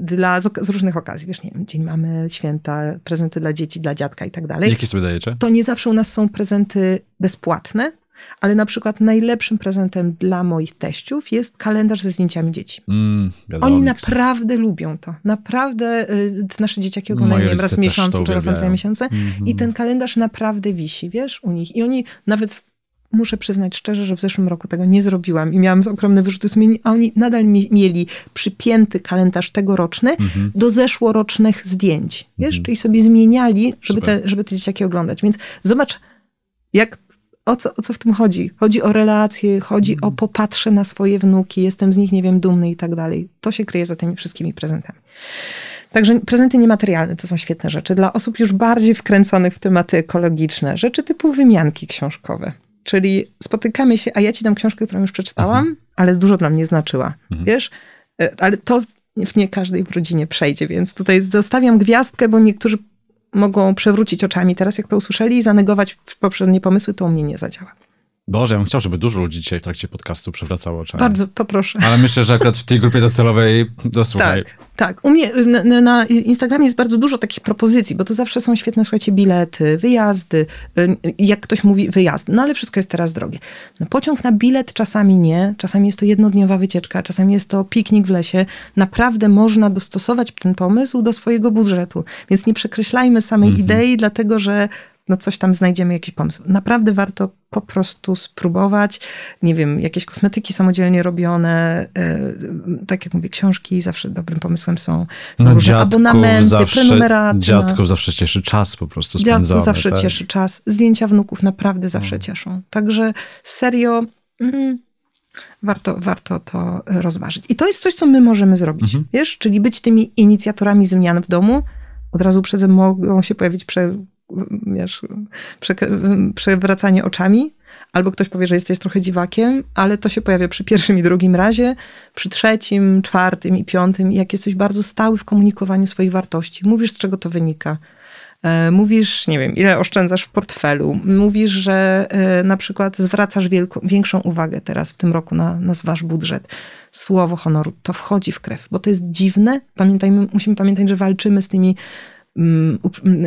dla, z, z, różnych okazji. Wiesz, nie wiem, dzień mamy, święta, prezenty dla dzieci, dla dziadka i tak dalej. Jakie sobie dajecie? To nie zawsze u nas są prezenty bezpłatne, ale na przykład najlepszym prezentem dla moich teściów jest kalendarz ze zdjęciami dzieci. Mm, Oni naprawdę lubią to. Naprawdę y, nasze dzieciaki oglądają raz w miesiącu, czy raz na dwa miesiące mm -hmm. i ten kalendarz naprawdę wisi, wiesz, u nich. I oni nawet muszę przyznać szczerze, że w zeszłym roku tego nie zrobiłam i miałam ogromne wyrzuty sumienia, a oni nadal mi, mieli przypięty kalendarz tegoroczny mhm. do zeszłorocznych zdjęć. Wiesz, mhm. czyli sobie zmieniali, żeby te, żeby te dzieciaki oglądać. Więc zobacz, jak o co, o co w tym chodzi? Chodzi o relacje, chodzi o popatrzę na swoje wnuki, jestem z nich, nie wiem, dumny i tak dalej. To się kryje za tymi wszystkimi prezentami. Także prezenty niematerialne to są świetne rzeczy. Dla osób już bardziej wkręconych w tematy ekologiczne, rzeczy typu wymianki książkowe. Czyli spotykamy się, a ja ci dam książkę, którą już przeczytałam, mhm. ale dużo dla mnie znaczyła. Mhm. Wiesz? E, ale to w nie każdej w rodzinie przejdzie, więc tutaj zostawiam gwiazdkę, bo niektórzy mogą przewrócić oczami teraz, jak to usłyszeli i zanegować poprzednie pomysły, to u mnie nie zadziała. Boże, ja bym chciał, żeby dużo ludzi dzisiaj w trakcie podcastu przewracało oczami. Bardzo poproszę. Ale myślę, że akurat w tej grupie docelowej, dosłuchaj. Tak, tak. U mnie na, na, Instagramie jest bardzo dużo takich propozycji, bo to zawsze są świetne, słuchajcie, bilety, wyjazdy. Y, jak ktoś mówi wyjazd, no ale wszystko jest teraz drogie. No, pociąg na bilet czasami nie, czasami jest to jednodniowa wycieczka, czasami jest to piknik w lesie. Naprawdę można dostosować ten pomysł do swojego budżetu. Więc nie przekreślajmy samej mhm. idei, dlatego że no coś tam znajdziemy, jakiś pomysł. Naprawdę warto po prostu spróbować. Nie wiem, jakieś kosmetyki samodzielnie robione, yy, tak jak mówię, książki zawsze dobrym pomysłem są. Są no, różne abonamenty, zawsze, prenumeraty. Dziadków no. zawsze cieszy czas po prostu spędzony. Dziadków zawsze tak. cieszy czas. Zdjęcia wnuków naprawdę zawsze no. cieszą. Także serio... Mm, warto, warto to rozważyć. I to jest coś, co my możemy zrobić, mhm. wiesz? Czyli być tymi inicjatorami zmian w domu. Od razu uprzedzę, mogą się pojawić prze, wiesz, prze, przewracanie oczami, albo ktoś powie, że jesteś trochę dziwakiem, ale to się pojawia przy pierwszym i drugim razie, przy trzecim, czwartym i piątym, jak jesteś bardzo stały w komunikowaniu swoich wartości. Mówisz, z czego to wynika. E, mówisz, nie wiem, ile oszczędzasz w portfelu. Mówisz, że e, na przykład zwracasz większą uwagę teraz w tym roku na, na wasz budżet. Słowo honoru, to wchodzi w krew, bo to jest dziwne. Pamiętajmy, musimy pamiętać, że walczymy z tymi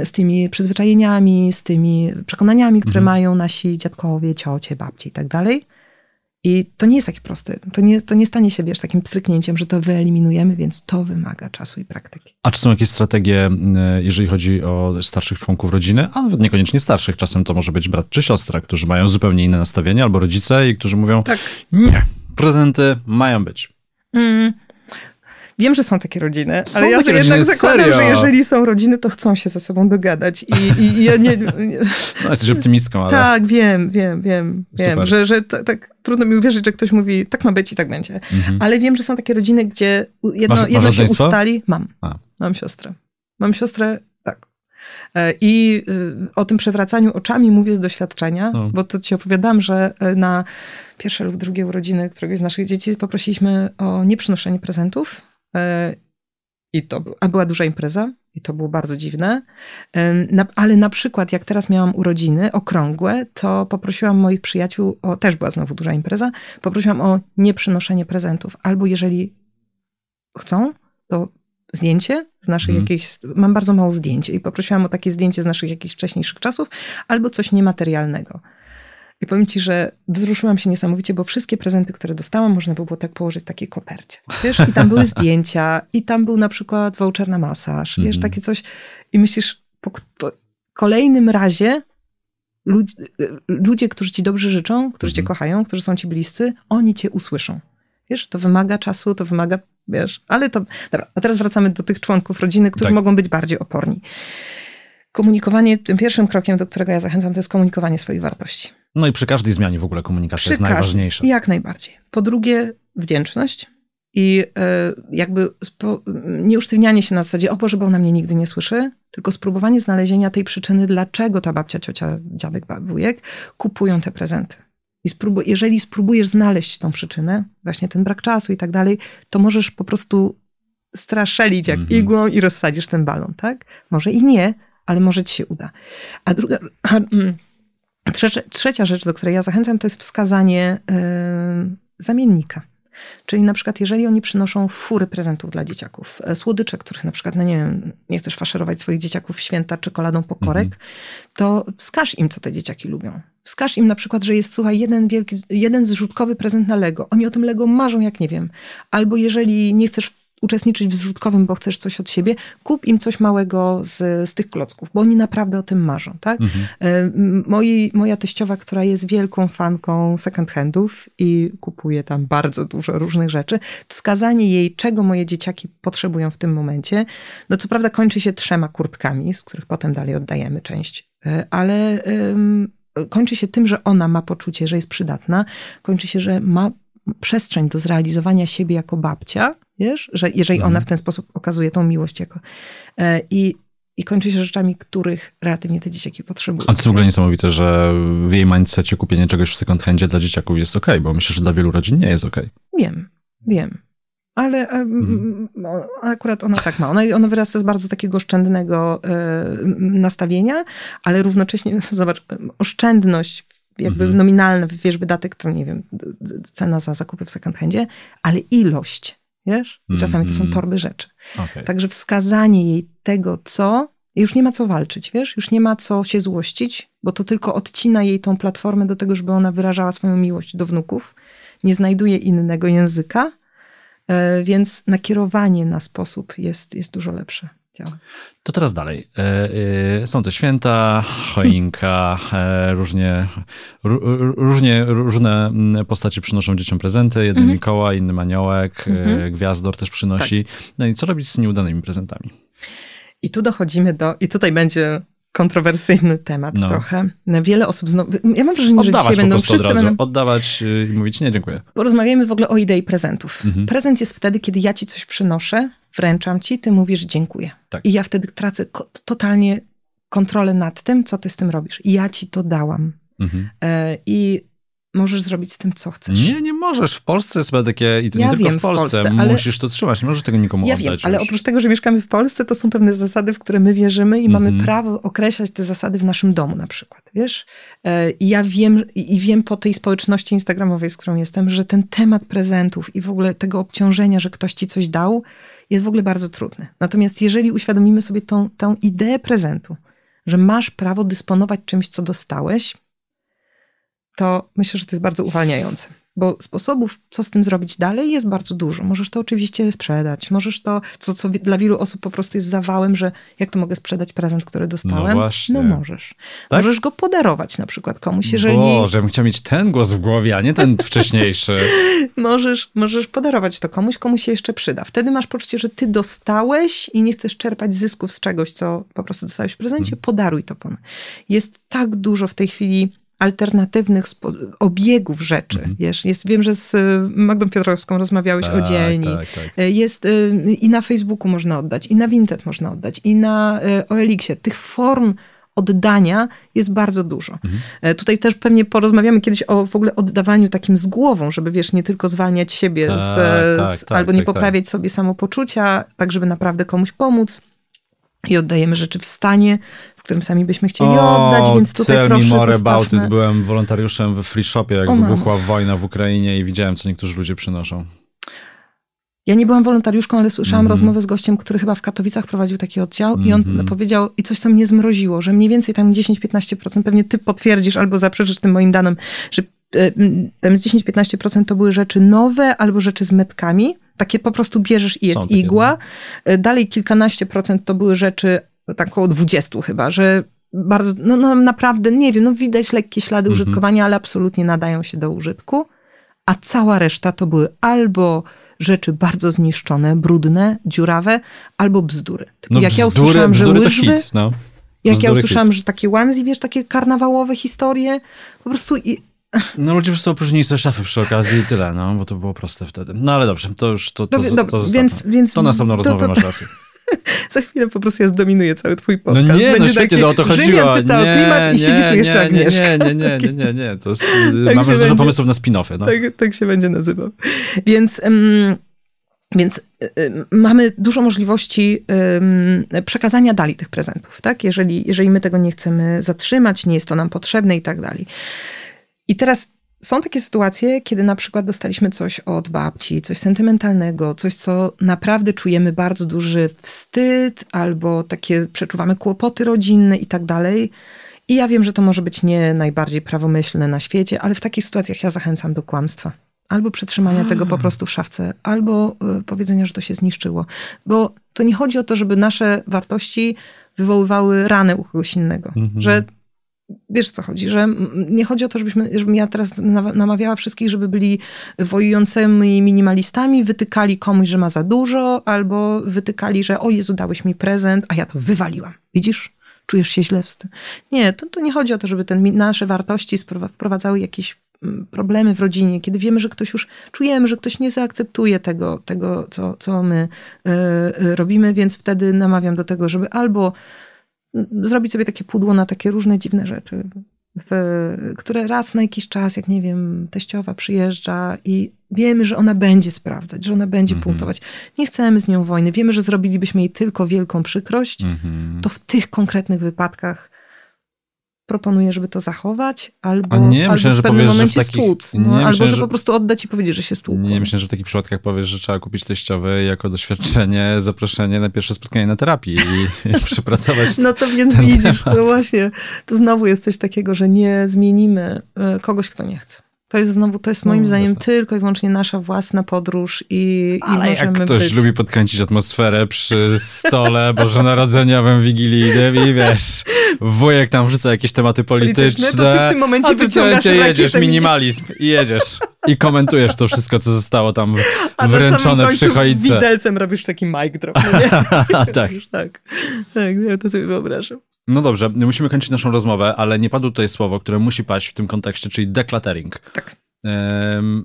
z tymi przyzwyczajeniami, z tymi przekonaniami, które mhm. mają nasi dziadkowie, ciocie, babcie i tak dalej. I to nie jest takie proste. To nie, to nie stanie się, wiesz, takim pstryknięciem, że to wyeliminujemy, więc to wymaga czasu i praktyki. A czy są jakieś strategie, jeżeli chodzi o starszych członków rodziny, a nawet niekoniecznie starszych, czasem to może być brat czy siostra, którzy mają zupełnie inne nastawienie, albo rodzice i którzy mówią, tak. nie, prezenty mają być. Mm, Wiem, że są takie rodziny, są ale ja jednak rodziny, zakładam, serio? że jeżeli są rodziny, to chcą się ze sobą dogadać. I, i, ja nie, nie... No, jesteś optymistką, ale... Tak, wiem, wiem, wiem, wiem, że, że tak trudno mi uwierzyć, że ktoś mówi, tak ma być i tak będzie. Mhm. Ale wiem, że są takie rodziny, gdzie jedno, masz, jedno masz się ustali. Mam. A. Mam siostrę. Mam siostrę, tak. E, I y, o tym przewracaniu oczami mówię z doświadczenia, no. bo to ci opowiadam, że e, na pierwsze lub drugie urodziny któregoś z naszych dzieci poprosiliśmy o nieprzynoszenie prezentów I to, a była duża impreza i to było bardzo dziwne. E, ale na przykład, jak teraz miałam urodziny okrągłe, to poprosiłam moich przyjaciół, o, też była znowu duża impreza, poprosiłam o nieprzynoszenie prezentów. Albo jeżeli chcą, to zdjęcie z naszych jakichś, mam bardzo mało zdjęć i poprosiłam o takie zdjęcie z naszych jakichś wcześniejszych czasów, albo coś niematerialnego. I powiem ci, że wzruszyłam się niesamowicie, bo wszystkie prezenty, które dostałam, można było tak położyć w takiej kopercie. Wiesz, i tam były zdjęcia, i tam był na przykład voucher na masaż, wiesz, mm. takie coś. I myślisz, po, po kolejnym razie ludzie, ludzie, którzy ci dobrze życzą, którzy mm. cię mhm. kochają, którzy są ci bliscy, oni cię usłyszą. Wiesz, to wymaga czasu, to wymaga, wiesz, ale to... Dobra, a teraz wracamy do tych członków rodziny, którzy tak. mogą być bardziej oporni. Komunikowanie, tym pierwszym krokiem, do którego ja zachęcam, to jest komunikowanie swoich wartości. No i przy każdej zmianie w ogóle komunikacja przy jest najważniejsza. Jak najbardziej. Po drugie, wdzięczność i e, jakby nie usztywnianie się na zasadzie, o Boże, bo ona mnie nigdy nie słyszy, tylko spróbowanie znalezienia tej przyczyny, dlaczego ta babcia, ciocia, dziadek, wujek kupują te prezenty. I spróbuj, jeżeli spróbujesz znaleźć tą przyczynę, właśnie ten brak czasu i tak dalej, to możesz po prostu straszelić jak -hmm. igłą i rozsadzisz ten balon, tak? Może i nie, ale może ci się uda. A druga... A, mm, Trzecia, trzecia rzecz, do której ja zachęcam, to jest wskazanie yy, zamiennika. Czyli na przykład, jeżeli oni przynoszą fury prezentów dla dzieciaków, e, słodycze, których na przykład, no nie wiem, nie chcesz faszerować swoich dzieciaków w święta czekoladą pokorek, -hmm. to wskaż im, co te dzieciaki lubią. Wskaż im na przykład, że jest, słuchaj, jeden wielki, jeden zrzutkowy prezent na Lego. Oni o tym Lego marzą jak nie wiem. Albo jeżeli nie chcesz uczestniczyć w zrzutkowym, bo chcesz coś od siebie, kup im coś małego z, z tych klocków, bo oni naprawdę o tym marzą, tak? Mhm. Moi, moja teściowa, która jest wielką fanką second handów i kupuje tam bardzo dużo różnych rzeczy, wskazanie jej, czego moje dzieciaki potrzebują w tym momencie, no co prawda kończy się trzema kurtkami, z których potem dalej oddajemy część, e, ale kończy się tym, że ona ma poczucie, że jest przydatna, kończy się, że ma przestrzeń do zrealizowania siebie jako babcia, wiesz, że jeżeli mhm. ona w ten sposób okazuje tą miłość jako... E, I, i kończy się rzeczami, których relatywnie te dzieciaki potrzebują. A to jest w ogóle niesamowite, że w jej mindsetie kupienie czegoś w second handzie dla dzieciaków jest ok, bo myślę, że dla wielu rodzin nie jest ok. Wiem, wiem. Ale mhm. akurat ona tak ma. Ona, ona wyrasta z bardzo takiego oszczędnego e, nastawienia, ale równocześnie, zobacz, oszczędność jakby mhm. nominalna, wiesz, wydatek to nie wiem, cena za zakupy w second handzie, ale ilość, wiesz? I czasami to są mhm. torby rzeczy. Okay. Także wskazanie jej tego, co, już nie ma co walczyć, wiesz? Już nie ma co się złościć, bo to tylko odcina jej tą platformę do tego, żeby ona wyrażała swoją miłość do wnuków. Nie znajduje innego języka, e, więc nakierowanie na sposób jest, jest dużo lepsze. Działa. To teraz dalej. E, e, są te święta, choinka, różnie, różnie, różne mm, postacie przynoszą dzieciom prezenty. Jeden mhm. Mikołaj, inny Maniołek, mhm. Gwiazdor też przynosi. Tak. No i co robić z nieudanymi prezentami? I tu dochodzimy do, i tutaj będzie kontrowersyjny temat no. trochę. Wiele osób znowu, ja mam wrażenie, Oddawać że dzisiaj będą wszyscy od razu. Będą... Oddawać i mówić nie, dziękuję. Porozmawiamy w ogóle o idei prezentów. Mhm. Prezent jest wtedy, kiedy ja ci coś przynoszę, wręczam ci, ty mówisz dziękuję. Tak. I ja wtedy tracę totalnie kontrolę nad tym, co ty z tym robisz. Ja ci to dałam. Mhm. E, I możesz zrobić z tym, co chcesz. Nie, nie możesz. W Polsce jest chyba takie, i to ja nie tylko w Polsce, w Polsce musisz to trzymać, nie możesz tego nikomu ja oddać. Wiem, ale oprócz tego, że mieszkamy w Polsce, to są pewne zasady, w które my wierzymy i mm -hmm. mamy mhm. prawo określać te zasady w naszym domu na przykład, wiesz? E, I ja wiem, i wiem po tej społeczności instagramowej, z którą jestem, że ten temat prezentów i w ogóle tego obciążenia, że ktoś ci coś dał, jest w ogóle bardzo trudny. Natomiast jeżeli uświadomimy sobie tą, tą ideę prezentu, że masz prawo dysponować czymś, co dostałeś, to myślę, że to jest bardzo uwalniające. Bo sposobów, co z tym zrobić dalej, jest bardzo dużo. Możesz to oczywiście sprzedać. Możesz to, co, co dla wielu osób po prostu jest zawałem, że jak to mogę sprzedać prezent, który dostałem? No, właśnie. no możesz. Tak? Możesz go podarować na przykład komuś, jeżeli... Boże, bym chciał mieć ten głos w głowie, a nie ten wcześniejszy. możesz, możesz podarować to komuś, komu się jeszcze przyda. Wtedy masz poczucie, że ty dostałeś i nie chcesz czerpać zysków z czegoś, co po prostu dostałeś w prezencie. Hmm. Podaruj to. Jest tak dużo w tej chwili alternatywnych obiegów rzeczy. Mhm. Wiesz, jest, wiem, że z y, Magdą Piotrowską rozmawiałeś tak, o dzielni. Tak, tak. Y, jest y, i na Facebooku można oddać, i na Vinted można oddać, i na OLX-ie. Tych form oddania jest bardzo dużo. Mhm. Tutaj też pewnie porozmawiamy kiedyś o w ogóle oddawaniu takim z głową, żeby wiesz, nie tylko zwalniać siebie tak, z, tak, z, tak, albo nie tak, poprawiać sobie samopoczucia, tak żeby naprawdę komuś pomóc. I oddajemy rzeczy w stanie, w którym sami byśmy chcieli o, oddać, więc tutaj tell proszę me more about it. Byłem wolontariuszem w free shopie, jak o, wybuchła wojna w Ukrainie i widziałem, co niektórzy ludzie przynoszą. Ja nie byłam wolontariuszką, ale słyszałam mm -hmm. rozmowę z gościem, który chyba w Katowicach prowadził taki oddział mm -hmm. i on mhm. powiedział, i coś, co mnie zmroziło, że mniej więcej tam 10-15%, pewnie ty potwierdzisz albo zaprzeczysz tym moim danym, że e, tam z 10-15% to były rzeczy nowe albo rzeczy z metkami, takie po prostu bierzesz i jest Są igła. Takie, no. Dalej kilkanaście procent to były rzeczy tak około 20 chyba, że bardzo, no, no naprawdę, nie wiem, no widać lekkie ślady mhm. użytkowania, ale absolutnie nadają się do użytku, a cała reszta to były albo rzeczy bardzo zniszczone, brudne, dziurawe, albo bzdury. No jak bzdury, ja usłyszałam, że łyżwy, hit, no. Jak ja usłyszałam, hit. że takie onesie, wiesz, takie karnawałowe historie, po prostu... I... No ludzie po prostu opróżnili sobie szafy przy okazji i tyle, no, bo to było proste wtedy. No ale dobrze, to już to, to, to, to, to więc, więc, To następną rozmowę to, to, masz rację. Za chwilę po prostu ja zdominuję cały twój no podcast. No nie, Będzie no świetnie, no o to chodziło. pyta nie, o klimat i nie, siedzi tu jeszcze nie, Agnieszka. Nie, nie, nie, nie, nie, nie. To jest, tak mamy dużo pomysłów na spin-offy. No. Tak, tak się będzie nazywał. Więc... Um, więc y, y, mamy dużo możliwości y, przekazania dalej tych prezentów, tak? Jeżeli, jeżeli my tego nie chcemy zatrzymać, nie jest to nam potrzebne i tak dalej. I teraz są takie sytuacje, kiedy na przykład dostaliśmy coś od babci, coś sentymentalnego, coś, co naprawdę czujemy bardzo duży wstyd, albo takie przeczuwamy kłopoty rodzinne i tak dalej. I ja wiem, że to może być nie najbardziej prawomyślne na świecie, ale w takich sytuacjach ja zachęcam do kłamstwa. Albo przetrzymania A. tego po prostu w szafce, albo y, powiedzenia, że to się zniszczyło. Bo to nie chodzi o to, żeby nasze wartości wywoływały ranę u kogoś innego. Mhm. Że wiesz co chodzi, że nie chodzi o to, żebyśmy, żebym ja teraz namawiała wszystkich, żeby byli wojującymi minimalistami, wytykali komuś, że ma za dużo, albo wytykali, że o Jezu, dałeś mi prezent, a ja to wywaliłam. Widzisz? czujesz się źle w tym. Nie, to, to nie chodzi o to, żeby ten, nasze wartości wprowadzały jakieś problemy w rodzinie, kiedy wiemy, że ktoś już czujemy, że ktoś nie zaakceptuje tego, tego co, co my y, robimy, więc wtedy namawiam do tego, żeby albo zrobić sobie takie pudło na takie różne dziwne rzeczy, w, które raz na jakiś czas, jak nie wiem, teściowa przyjeżdża i wiemy, że ona będzie sprawdzać, że ona będzie mm -hmm. punktować. Nie chcemy z nią wojny. Wiemy, że zrobilibyśmy jej tylko wielką przykrość. Mm -hmm. To w tych konkretnych wypadkach proponuję, żeby to zachować, albo, nie, albo myślę, w pewnym powiesz, momencie że takich, stłuc. No, albo myślę, że, że po prostu oddać i powiedzieć, że się stłukło. Nie, myślę, że w takich przypadkach powiesz, że trzeba kupić teściowy jako doświadczenie, zaproszenie na pierwsze spotkanie na terapii i przepracować No to więc widzisz, no właśnie, to znowu jest coś takiego, że nie zmienimy e, kogoś, kto nie chce. To jest znowu, to jest moim no, zdaniem jasne. tylko i wyłącznie nasza własna podróż i, Ale i jak ktoś być. lubi podkręcić atmosferę przy stole bożonarodzeniowym, wigilijnym i wiesz, wujek tam wrzuca jakieś tematy polityczne, to ty w tym momencie a ty wyciągasz jedziesz, minimalizm i jedziesz. I komentujesz to wszystko, co zostało tam a wręczone przy choince. widelcem robisz taki mic drop. No nie? tak. tak. Tak, ja to sobie wyobrażam. No dobrze, musimy kończyć naszą rozmowę, ale nie padło tutaj słowo, które musi paść w tym kontekście, czyli decluttering. Tak.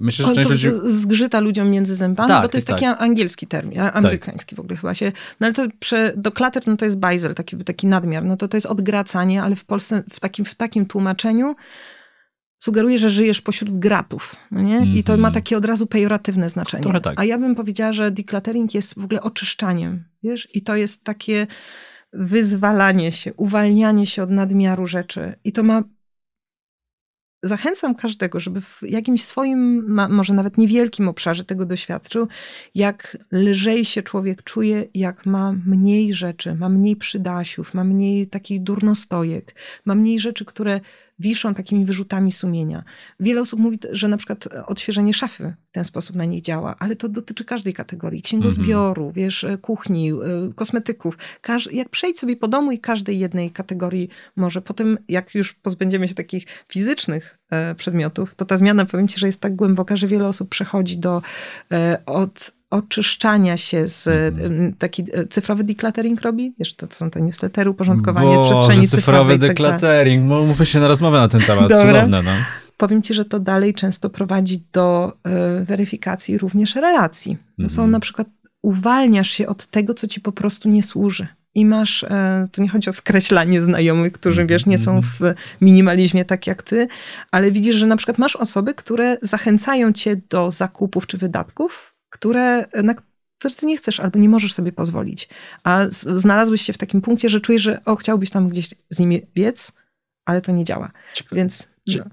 Myślę, że część ludzi... zgrzyta ludziom między zębami, tak, bo to jest tak. taki angielski termin, amerykański tak. w ogóle chyba się. No ale to prze, do klater, no to jest bajzel, taki, taki nadmiar. No to to jest odgracanie, ale w Polsce w takim, w takim tłumaczeniu sugeruje, że żyjesz pośród gratów. No nie? Mm -hmm. I to ma Mhm. takie od razu pejoratywne znaczenie. Trochę tak. A ja bym powiedziała, że decluttering jest w ogóle oczyszczaniem. Wiesz? I to jest takie wyzwalanie się, uwalnianie się od nadmiaru rzeczy. I to ma. Zachęcam każdego, żeby w jakimś swoim, może nawet niewielkim obszarze tego doświadczył, jak lżej się człowiek czuje, jak ma mniej rzeczy, ma mniej przydasiów, ma mniej takich durnostojek, ma mniej rzeczy, które wiszą takimi wyrzutami sumienia. Wiele osób mówi, że na przykład odświeżenie szafy w ten sposób na nich działa, ale to dotyczy każdej kategorii. Księgozbioru, mm -hmm. wiesz, kuchni, kosmetyków. Każ jak przejdź sobie po domu i każdej jednej kategorii może. Potem, jak już pozbędziemy się takich fizycznych przedmiotów, to ta zmiana, powiem ci, że jest tak głęboka, że wiele osób przechodzi do od oczyszczania się z mm. taki cyfrowy decluttering robi? Wiesz, to, są te newslettery, uporządkowanie Boże, przestrzeni cyfrowy cyfrowej. decluttering, tak mówmy się na rozmowę na ten temat, cudowne, no. Powiem ci, że to dalej często prowadzi do y, weryfikacji również relacji. Mm. Są na przykład, uwalniasz się od tego, co ci po prostu nie służy i masz, to nie chodzi o skreślanie znajomych, którzy wiesz, nie są w minimalizmie tak jak ty, ale widzisz, że na przykład masz osoby, które zachęcają cię do zakupów czy wydatków, które, na które ty nie chcesz albo nie możesz sobie pozwolić. A znalazłeś się w takim punkcie, że czujesz, że o, chciałbyś tam gdzieś z nimi biec, ale to nie działa. Ciekawe. Więc... No.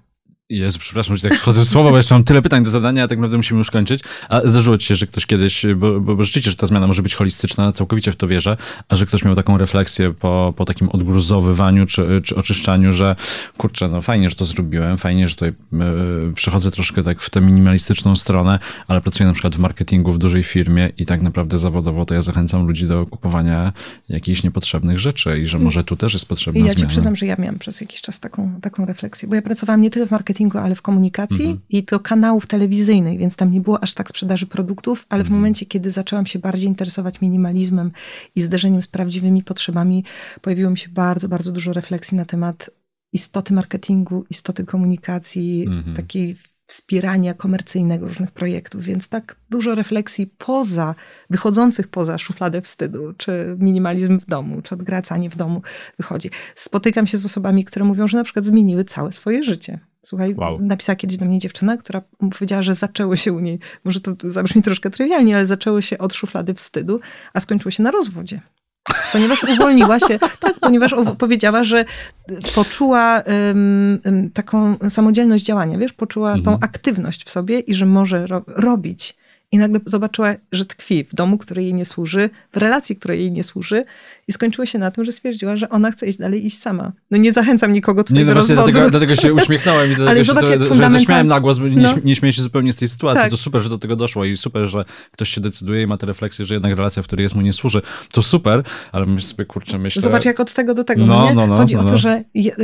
Jezu, przepraszam, że tak wchodzę w słowo, bo jeszcze mam tyle pytań do zadania, a tak naprawdę musimy już kończyć. A zdarzyło ci się, że ktoś kiedyś, bo, bo, rzeczywiście, że ta zmiana może być holistyczna, całkowicie w to wierzę, a że ktoś miał taką refleksję po, po takim odgruzowywaniu czy, czy oczyszczaniu, że kurczę, no fajnie, że to zrobiłem, fajnie, że tutaj yy, przechodzę troszkę tak w tę minimalistyczną stronę, ale pracuję na przykład w marketingu w dużej firmie i tak naprawdę zawodowo to ja zachęcam ludzi do kupowania jakichś niepotrzebnych rzeczy i że może tu też jest potrzebna I ja zmiana. ci przyznam, że ja miałam przez jakiś czas taką, taką refleksję, bo ja pracowałam nie tyle w marketingu, ale w komunikacji Mhm. i to kanałów telewizyjnych, więc tam nie było aż tak sprzedaży produktów, ale w Mhm. momencie, kiedy zaczęłam się bardziej interesować minimalizmem i zderzeniem z prawdziwymi potrzebami, pojawiło mi się bardzo, bardzo dużo refleksji na temat istoty marketingu, istoty komunikacji, Mhm. takiej wspierania komercyjnego różnych projektów, więc tak dużo refleksji poza, wychodzących poza szufladę wstydu, czy minimalizm w domu, czy odgracanie w domu wychodzi. Spotykam się z osobami, które mówią, że na przykład zmieniły całe swoje życie. Słuchaj, Wow. napisała kiedyś do mnie dziewczyna, która powiedziała, że zaczęło się u niej, może to zabrzmi troszkę trywialnie, ale zaczęło się od szuflady wstydu, a skończyło się na rozwodzie. Ponieważ uwolniła się, tak, ponieważ powiedziała, że poczuła um, taką samodzielność działania, wiesz, poczuła Mhm. tą aktywność w sobie i że może ro robić. I nagle zobaczyła, że tkwi w domu, który jej nie służy, w relacji, której jej nie służy i skończyło się na tym, że stwierdziła, że ona chce iść dalej, iść sama. No nie zachęcam nikogo tutaj Nie, no do rozwodu. dlatego, dlatego się uśmiechnąłem i dlatego Ale się zobacz, że fundamental- zaśmiałem na głos, bo nie, No. nie śmieję się zupełnie z tej sytuacji. Tak. To super, że do tego doszło i super, że ktoś się decyduje i ma tę refleksję, że jednak relacja, w której jest mu nie służy. To super, ale myślę sobie, kurczę, myślę... Zobacz, jak od tego do tego. No, No, no, no, Chodzi no, o no. to, że je-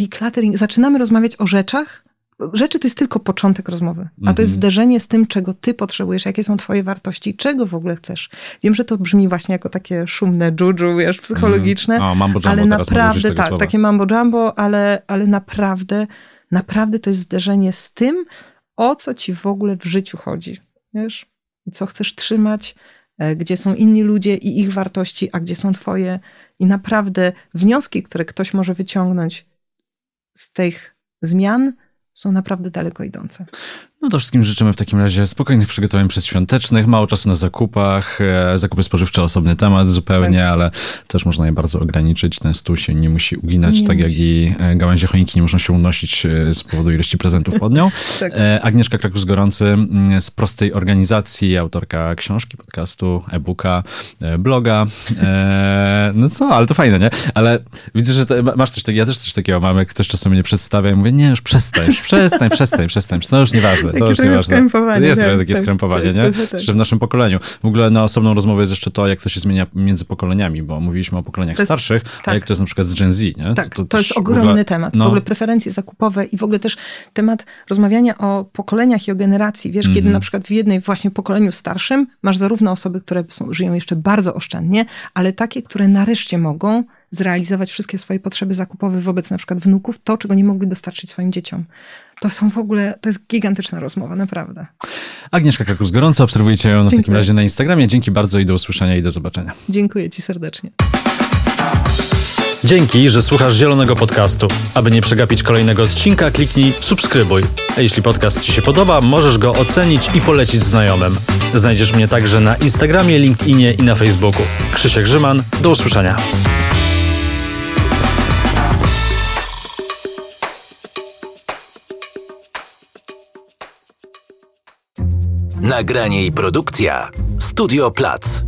decluttering, zaczynamy rozmawiać o rzeczach, rzeczy to jest tylko początek rozmowy, a to jest mhm. zderzenie z tym, czego ty potrzebujesz, jakie są twoje wartości, czego w ogóle chcesz. Wiem, że to brzmi właśnie jako takie szumne juju, wiesz, psychologiczne, mm. o, mambo jumbo, ale naprawdę, tak, słowa. takie mambo jumbo, ale, ale naprawdę, naprawdę to jest zderzenie z tym, o co ci w ogóle w życiu chodzi, wiesz, co chcesz trzymać, e, gdzie są inni ludzie i ich wartości, a gdzie są twoje i naprawdę wnioski, które ktoś może wyciągnąć z tych zmian, są naprawdę daleko idące. No to wszystkim życzymy w takim razie spokojnych przygotowań przedświątecznych, mało czasu na zakupach, e, zakupy spożywcze osobny temat zupełnie, tak. ale też można je bardzo ograniczyć. Ten stół się nie musi uginać, nie tak musi. jak i e, gałęzie choinki nie muszą się unosić e, z powodu ilości prezentów pod nią. tak. Agnieszka Krakus-Gorący mm, z Prostej Organizacji, autorka książki, podcastu, e-booka, bloga. No co, ale to fajne, nie? Ale widzę, że masz coś takiego, ja też coś takiego mam, jak ktoś czasem mnie przedstawia i mówię, nie, już przestań, już przestań, przestań, przestań, no już nieważne to już nieważne. Jest tak, trochę takie tak, skrępowanie, nie? Tak, w naszym pokoleniu. W ogóle na osobną rozmowę jest jeszcze to, jak to się zmienia między pokoleniami, bo mówiliśmy o pokoleniach jest, starszych, a tak. jak to jest na przykład z Gen Z, nie? Tak, to, to, to jest ogromny ogóle, temat. No. W ogóle preferencje zakupowe i w ogóle też temat rozmawiania o pokoleniach i o generacji. Wiesz, mm -hmm. kiedy mhm. na przykład w jednej właśnie pokoleniu starszym masz zarówno osoby, które są, żyją jeszcze bardzo oszczędnie, ale takie, które nareszcie mogą zrealizować wszystkie swoje potrzeby zakupowe wobec na przykład wnuków, to, czego nie mogli dostarczyć swoim dzieciom. To są w ogóle, to jest gigantyczna rozmowa, naprawdę. Agnieszka Kakus, gorąco obserwujcie ją w takim razie na Instagramie. Dzięki bardzo i do usłyszenia i do zobaczenia. Dziękuję Ci serdecznie. Dzięki, że słuchasz Zielonego Podcastu. Aby nie przegapić kolejnego odcinka, kliknij subskrybuj. A jeśli podcast Ci się podoba, możesz go ocenić i polecić znajomym. Znajdziesz mnie także na Instagramie, LinkedInie i na Facebooku. Krzysiek Grzyman, do usłyszenia. Nagranie i produkcja Studio Plac.